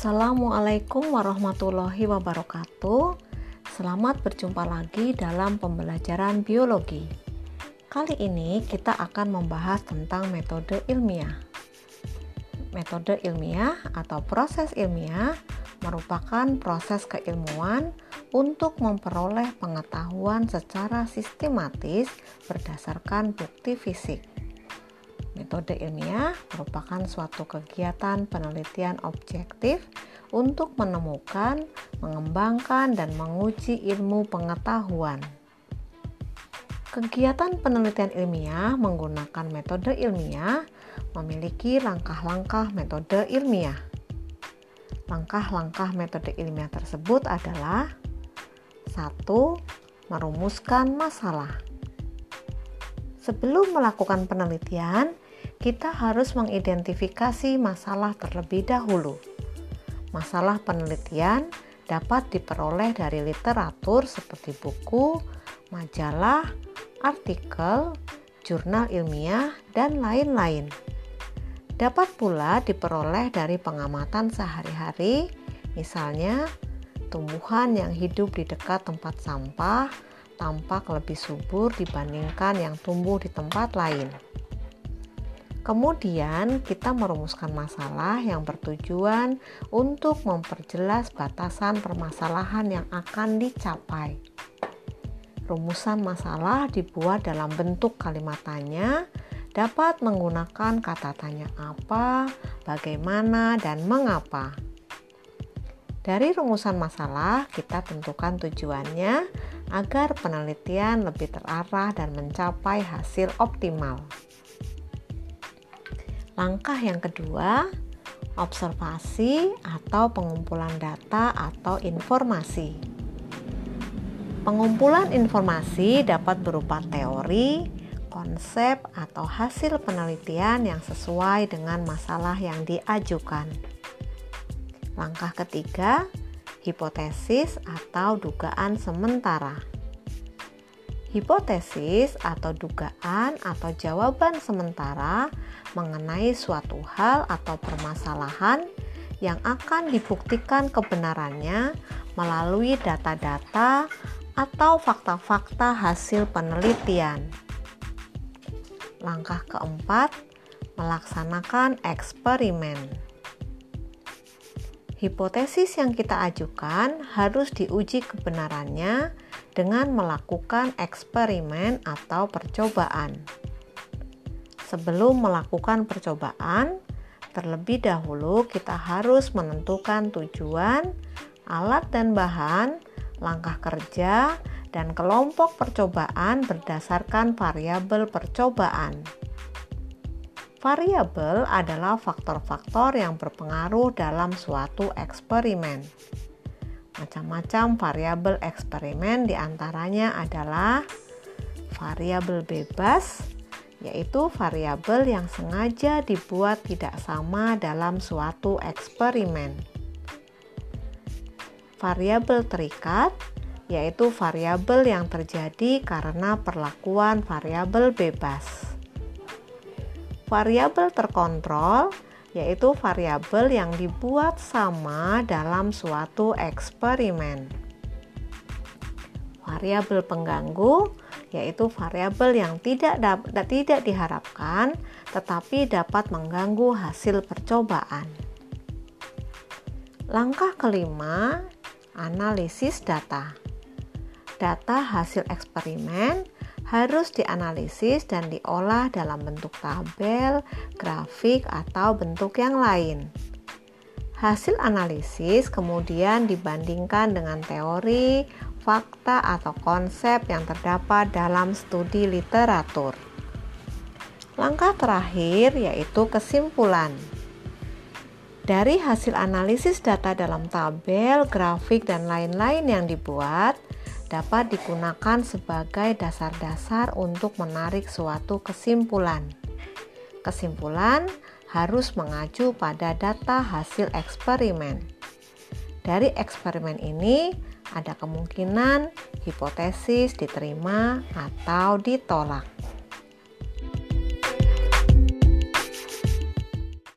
Assalamualaikum warahmatullahi wabarakatuh. Selamat berjumpa lagi dalam pembelajaran biologi. Kali ini kita akan membahas tentang metode ilmiah. Metode ilmiah atau proses ilmiah merupakan proses keilmuan untuk memperoleh pengetahuan secara sistematis berdasarkan bukti fisik. Metode ilmiah merupakan suatu kegiatan penelitian objektif untuk menemukan, mengembangkan, dan menguji ilmu pengetahuan. Kegiatan penelitian ilmiah menggunakan metode ilmiah memiliki langkah-langkah metode ilmiah. Langkah-langkah metode ilmiah tersebut adalah 1. Merumuskan masalah. Sebelum melakukan penelitian, kita harus mengidentifikasi masalah terlebih dahulu. Masalah penelitian dapat diperoleh dari literatur seperti buku, majalah, artikel, jurnal ilmiah, dan lain-lain. Dapat pula diperoleh dari pengamatan sehari-hari, misalnya tumbuhan yang hidup di dekat tempat sampah tampak lebih subur dibandingkan yang tumbuh di tempat lain. Kemudian, kita merumuskan masalah yang bertujuan untuk memperjelas batasan permasalahan yang akan dicapai. Rumusan masalah dibuat dalam bentuk kalimat tanya, dapat menggunakan kata tanya apa, bagaimana, dan mengapa. Dari rumusan masalah, kita tentukan tujuannya agar penelitian lebih terarah dan mencapai hasil optimal. Langkah yang kedua, observasi atau pengumpulan data atau informasi. Pengumpulan informasi dapat berupa teori, konsep, atau hasil penelitian yang sesuai dengan masalah yang diajukan. Langkah ketiga, hipotesis atau dugaan sementara. Hipotesis atau dugaan atau jawaban sementara mengenai suatu hal atau permasalahan yang akan dibuktikan kebenarannya melalui data-data atau fakta-fakta hasil penelitian. Langkah keempat, melaksanakan eksperimen. Hipotesis yang kita ajukan harus diuji kebenarannya dengan melakukan eksperimen atau percobaan. Sebelum melakukan percobaan, terlebih dahulu kita harus menentukan tujuan, alat dan bahan, langkah kerja, dan kelompok percobaan berdasarkan variabel percobaan. Variabel adalah faktor-faktor yang berpengaruh dalam suatu eksperimen. Macam-macam variabel eksperimen di antaranya adalah variabel bebas, yaitu variabel yang sengaja dibuat tidak sama dalam suatu eksperimen. Variabel terikat, yaitu variabel yang terjadi karena perlakuan variabel bebas. Variabel terkontrol, yaitu variabel yang dibuat sama dalam suatu eksperimen. Variabel pengganggu yaitu variabel yang tidak tidak diharapkan tetapi dapat mengganggu hasil percobaan. Langkah kelima, analisis data. Data hasil eksperimen harus dianalisis dan diolah dalam bentuk tabel, grafik, atau bentuk yang lain. Hasil analisis kemudian dibandingkan dengan teori, fakta, atau konsep yang terdapat dalam studi literatur. Langkah terakhir yaitu kesimpulan. Dari hasil analisis data dalam tabel, grafik, dan lain-lain yang dibuat, dapat digunakan sebagai dasar-dasar untuk menarik suatu kesimpulan. Kesimpulan harus mengacu pada data hasil eksperimen. Dari eksperimen ini, ada kemungkinan hipotesis diterima atau ditolak.